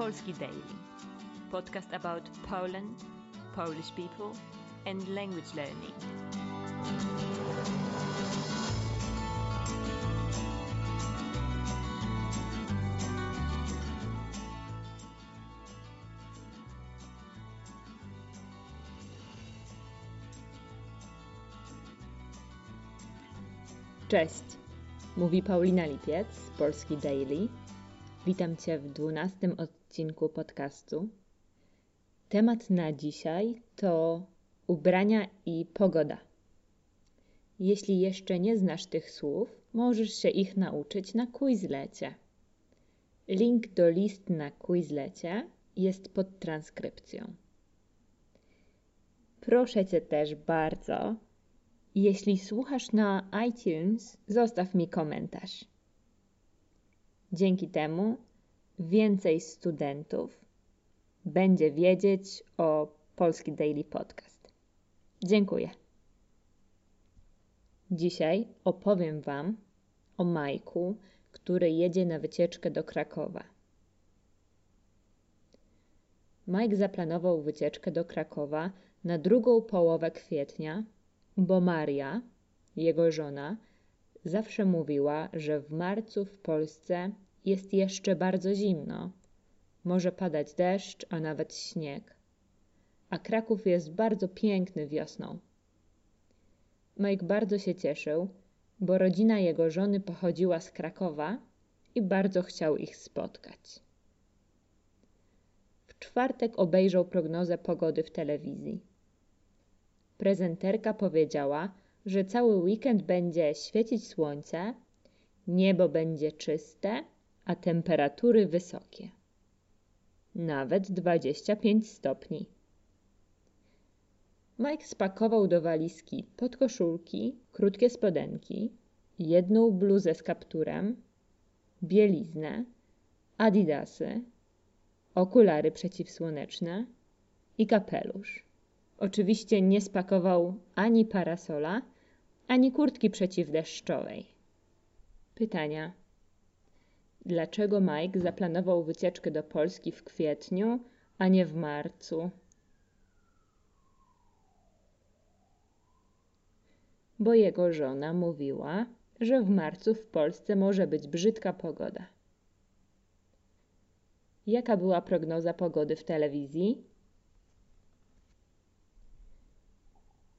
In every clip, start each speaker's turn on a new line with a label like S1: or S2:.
S1: Polski Daily, podcast about Poland, Polish people, and language learning.
S2: Cześć, mówi Paulina Lipiec Polski Daily. Witam Cię w dwunastym odcinku podcastu. Temat na dzisiaj to ubrania i pogoda. Jeśli jeszcze nie znasz tych słów, możesz się ich nauczyć na Quizlecie. Link do list na Quizlecie jest pod transkrypcją. Proszę Cię też bardzo, jeśli słuchasz na iTunes, zostaw mi komentarz. Dzięki temu więcej studentów będzie wiedzieć o Polski Daily Podcast. Dziękuję. Dzisiaj opowiem Wam o Majku, który jedzie na wycieczkę do Krakowa. Mike zaplanował wycieczkę do Krakowa na drugą połowę kwietnia bo Maria, jego żona, zawsze mówiła, że w marcu w Polsce jest jeszcze bardzo zimno. Może padać deszcz, a nawet śnieg. A Kraków jest bardzo piękny wiosną. Mike bardzo się cieszył, bo rodzina jego żony pochodziła z Krakowa i bardzo chciał ich spotkać. W czwartek obejrzał prognozę pogody w telewizji. Prezenterka powiedziała, że cały weekend będzie świecić słońce, niebo będzie czyste, a temperatury wysokie. Nawet 25 stopni. Mike spakował do walizki podkoszulki, krótkie spodenki, jedną bluzę z kapturem, bieliznę, adidasy, okulary przeciwsłoneczne i kapelusz. Oczywiście nie spakował ani parasola, ani kurtki przeciwdeszczowej. Pytania. Dlaczego Mike zaplanował wycieczkę do Polski w kwietniu, a nie w marcu? Bo jego żona mówiła, że w marcu w Polsce może być brzydka pogoda. Jaka była prognoza pogody w telewizji?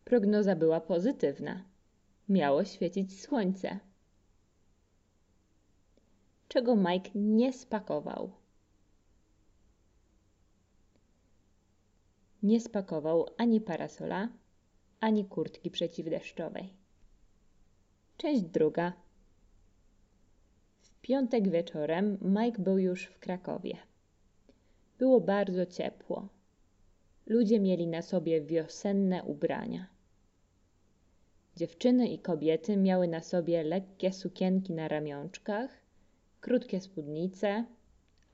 S2: Prognoza była pozytywna. Miało świecić słońce. Czego Mike nie spakował? Nie spakował ani parasola, ani kurtki przeciwdeszczowej. Część druga. W piątek wieczorem Mike był już w Krakowie. Było bardzo ciepło. Ludzie mieli na sobie wiosenne ubrania. Dziewczyny i kobiety miały na sobie lekkie sukienki na ramionczkach, krótkie spódnice,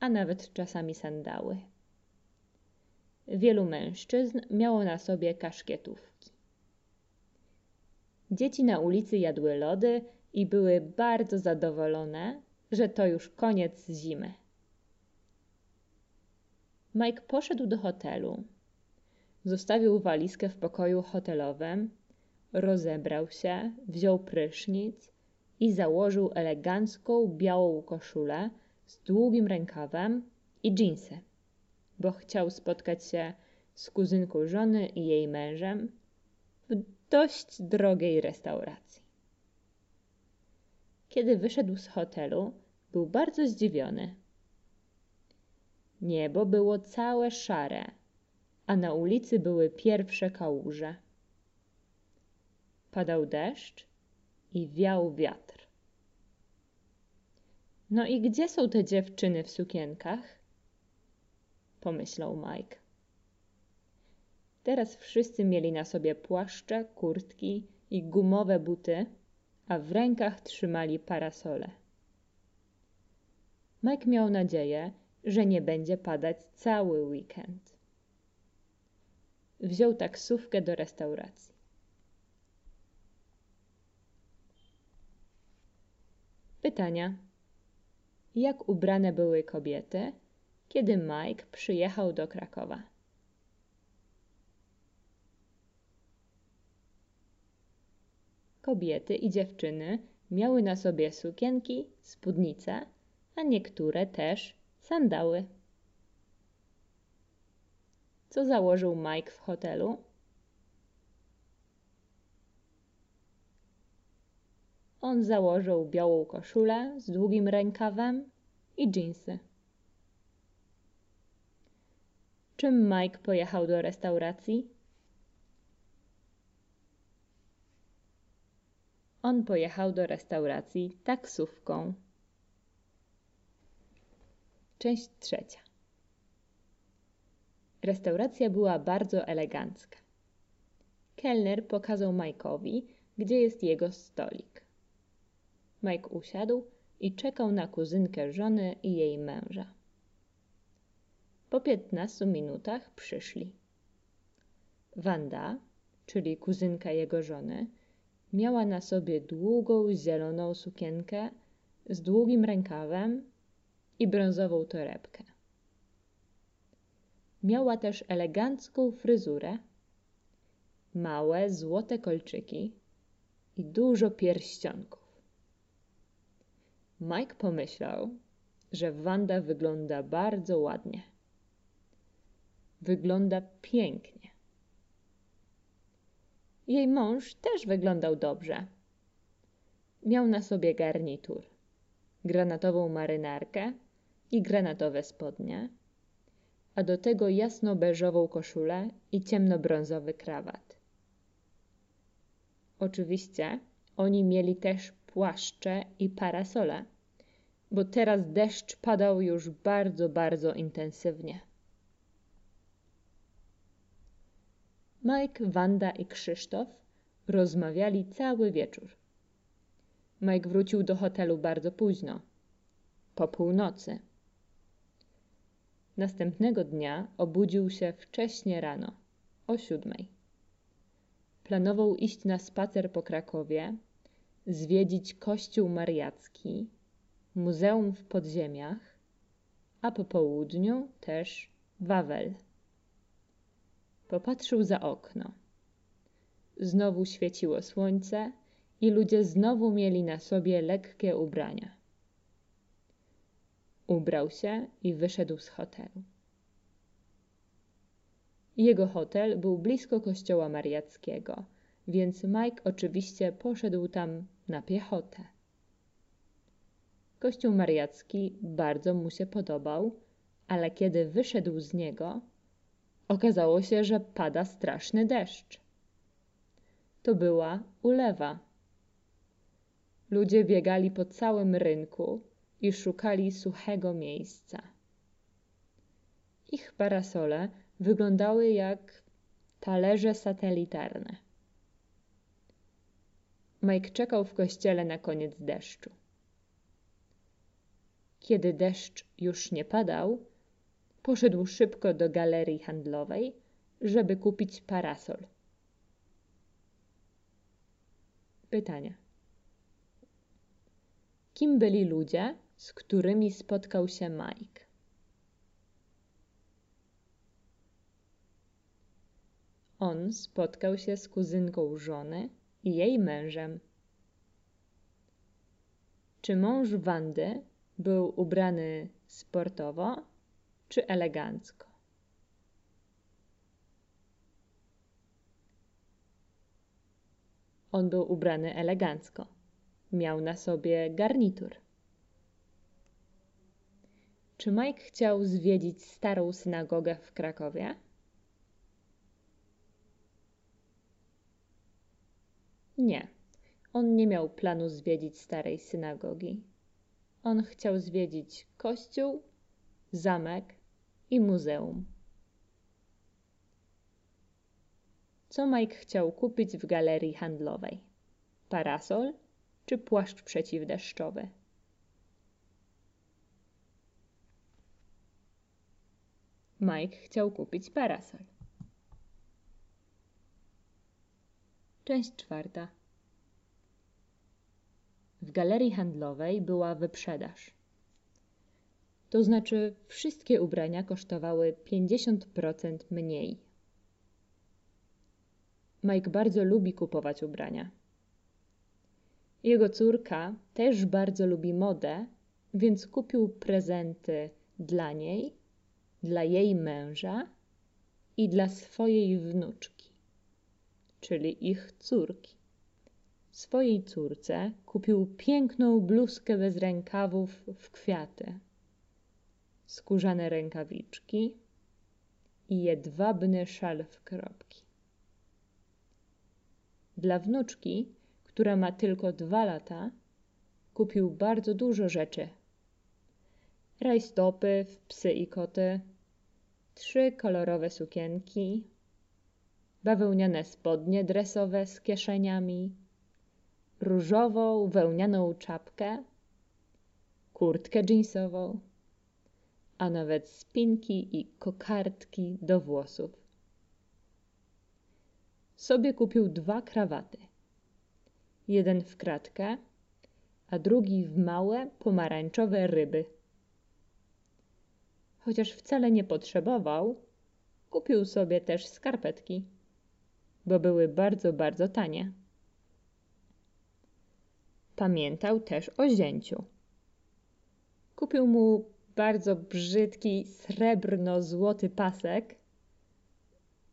S2: a nawet czasami sandały. Wielu mężczyzn miało na sobie kaszkietówki. Dzieci na ulicy jadły lody i były bardzo zadowolone, że to już koniec zimy. Mike poszedł do hotelu. Zostawił walizkę w pokoju hotelowym rozebrał się, wziął prysznic i założył elegancką białą koszulę z długim rękawem i dżinsy, bo chciał spotkać się z kuzynką żony i jej mężem w dość drogiej restauracji. Kiedy wyszedł z hotelu, był bardzo zdziwiony. Niebo było całe szare, a na ulicy były pierwsze kałuże padał deszcz i wiał wiatr. No i gdzie są te dziewczyny w sukienkach? Pomyślał Mike. Teraz wszyscy mieli na sobie płaszcze, kurtki i gumowe buty, a w rękach trzymali parasole. Mike miał nadzieję, że nie będzie padać cały weekend. Wziął taksówkę do restauracji. Pytania. Jak ubrane były kobiety kiedy Mike przyjechał do Krakowa. Kobiety i dziewczyny miały na sobie sukienki, spódnice, a niektóre też sandały. Co założył Mike w hotelu? On założył białą koszulę z długim rękawem i dżinsy. Czym Mike pojechał do restauracji? On pojechał do restauracji taksówką. Część trzecia. Restauracja była bardzo elegancka. Kelner pokazał Mike'owi, gdzie jest jego stolik. Mike usiadł i czekał na kuzynkę żony i jej męża. Po piętnastu minutach przyszli. Wanda, czyli kuzynka jego żony, miała na sobie długą zieloną sukienkę z długim rękawem i brązową torebkę. Miała też elegancką fryzurę, małe złote kolczyki i dużo pierścionków. Mike pomyślał, że Wanda wygląda bardzo ładnie. Wygląda pięknie. Jej mąż też wyglądał dobrze. Miał na sobie garnitur, granatową marynarkę i granatowe spodnie, a do tego jasno-beżową koszulę i ciemnobrązowy krawat. Oczywiście oni mieli też płaszcze i parasole, bo teraz deszcz padał już bardzo, bardzo intensywnie. Mike, Wanda i Krzysztof rozmawiali cały wieczór. Mike wrócił do hotelu bardzo późno, po północy. Następnego dnia obudził się wcześnie rano, o siódmej. Planował iść na spacer po Krakowie, zwiedzić kościół mariacki, muzeum w podziemiach, a po południu też Wawel. Popatrzył za okno. Znowu świeciło słońce i ludzie znowu mieli na sobie lekkie ubrania. Ubrał się i wyszedł z hotelu. Jego hotel był blisko kościoła mariackiego, więc Mike oczywiście poszedł tam na piechotę. Kościół mariacki bardzo mu się podobał, ale kiedy wyszedł z niego, okazało się, że pada straszny deszcz. To była ulewa. Ludzie biegali po całym rynku i szukali suchego miejsca. Ich parasole wyglądały jak talerze satelitarne. Mike czekał w kościele na koniec deszczu. Kiedy deszcz już nie padał, poszedł szybko do galerii handlowej, żeby kupić parasol. Pytania. Kim byli ludzie, z którymi spotkał się Mike? On spotkał się z kuzynką żony i jej mężem. Czy mąż Wandy był ubrany sportowo czy elegancko? On był ubrany elegancko. Miał na sobie garnitur. Czy Mike chciał zwiedzić starą synagogę w Krakowie? Nie, on nie miał planu zwiedzić starej synagogi. On chciał zwiedzić kościół, zamek i muzeum. Co Mike chciał kupić w galerii handlowej? Parasol czy płaszcz przeciwdeszczowy? Mike chciał kupić parasol. Część czwarta. W galerii handlowej była wyprzedaż. to znaczy wszystkie ubrania kosztowały 50% mniej. Mike bardzo lubi kupować ubrania. Jego córka też bardzo lubi modę, więc kupił prezenty dla niej, dla jej męża i dla swojej wnuczki, czyli ich córki. Swojej córce kupił piękną bluzkę bez rękawów w kwiaty, skórzane rękawiczki i jedwabny szal w kropki. Dla wnuczki, która ma tylko dwa lata, kupił bardzo dużo rzeczy. Rajstopy w psy i koty, trzy kolorowe sukienki, bawełniane spodnie dresowe z kieszeniami, różową wełnianą czapkę, kurtkę jeansową, a nawet spinki i kokardki do włosów. Sobie kupił dwa krawaty. Jeden w kratkę, a drugi w małe, pomarańczowe ryby. Chociaż wcale nie potrzebował, kupił sobie też skarpetki, bo były bardzo, bardzo tanie. Pamiętał też o zięciu. Kupił mu bardzo brzydki srebrno-złoty pasek,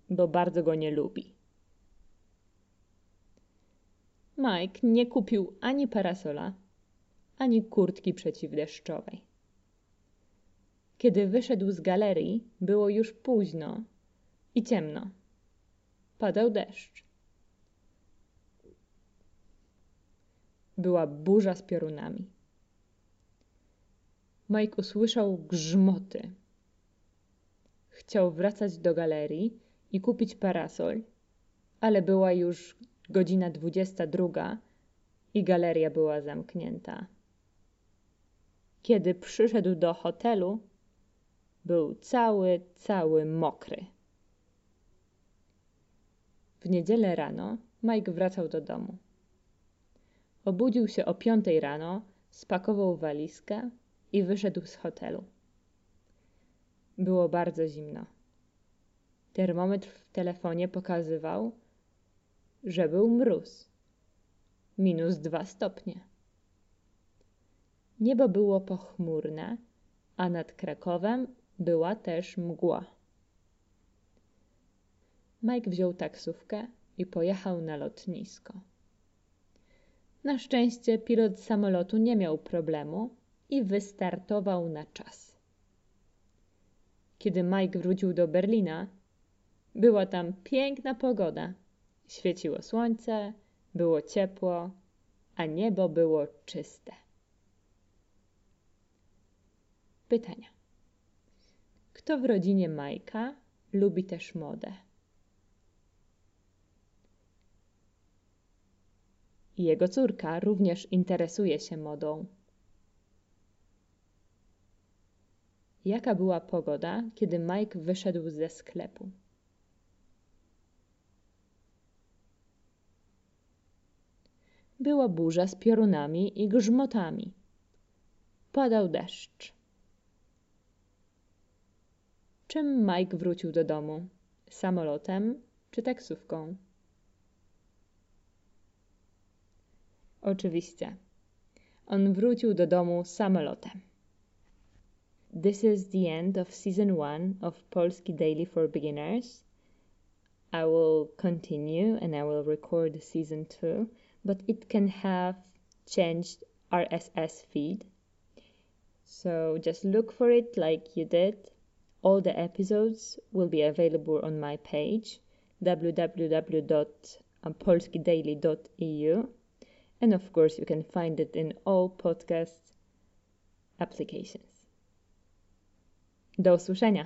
S2: bo bardzo go nie lubi. Mike nie kupił ani parasola, ani kurtki przeciwdeszczowej. Kiedy wyszedł z galerii, było już późno i ciemno. Padał deszcz. Była burza z piorunami. Mike usłyszał grzmoty. Chciał wracać do galerii i kupić parasol, ale była już godzina dwudziesta druga i galeria była zamknięta. Kiedy przyszedł do hotelu, był cały, cały mokry. W niedzielę rano Mike wracał do domu. Obudził się o piątej rano, spakował walizkę i wyszedł z hotelu. Było bardzo zimno. Termometr w telefonie pokazywał, że był mróz. Minus dwa stopnie. Niebo było pochmurne, a nad Krakowem była też mgła. Mike wziął taksówkę i pojechał na lotnisko. Na szczęście pilot samolotu nie miał problemu i wystartował na czas. Kiedy Mike wrócił do Berlina, była tam piękna pogoda. Świeciło słońce, było ciepło, a niebo było czyste. Pytania. Kto w rodzinie Majka lubi też modę? Jego córka również interesuje się modą. Jaka była pogoda, kiedy Mike wyszedł ze sklepu? Była burza z piorunami i grzmotami. Padał deszcz. Czym Mike wrócił do domu? Samolotem czy taksówką? Oczywiście. On wrócił do domu samolotem. This is the end of season one of Polski Daily for Beginners. I will continue and I will record season two, but it can have changed RSS feed. So just look for it like you did. All the episodes will be available on my page www.polskidaily.eu and of course you can find it in all podcast applications. Do usłyszenia!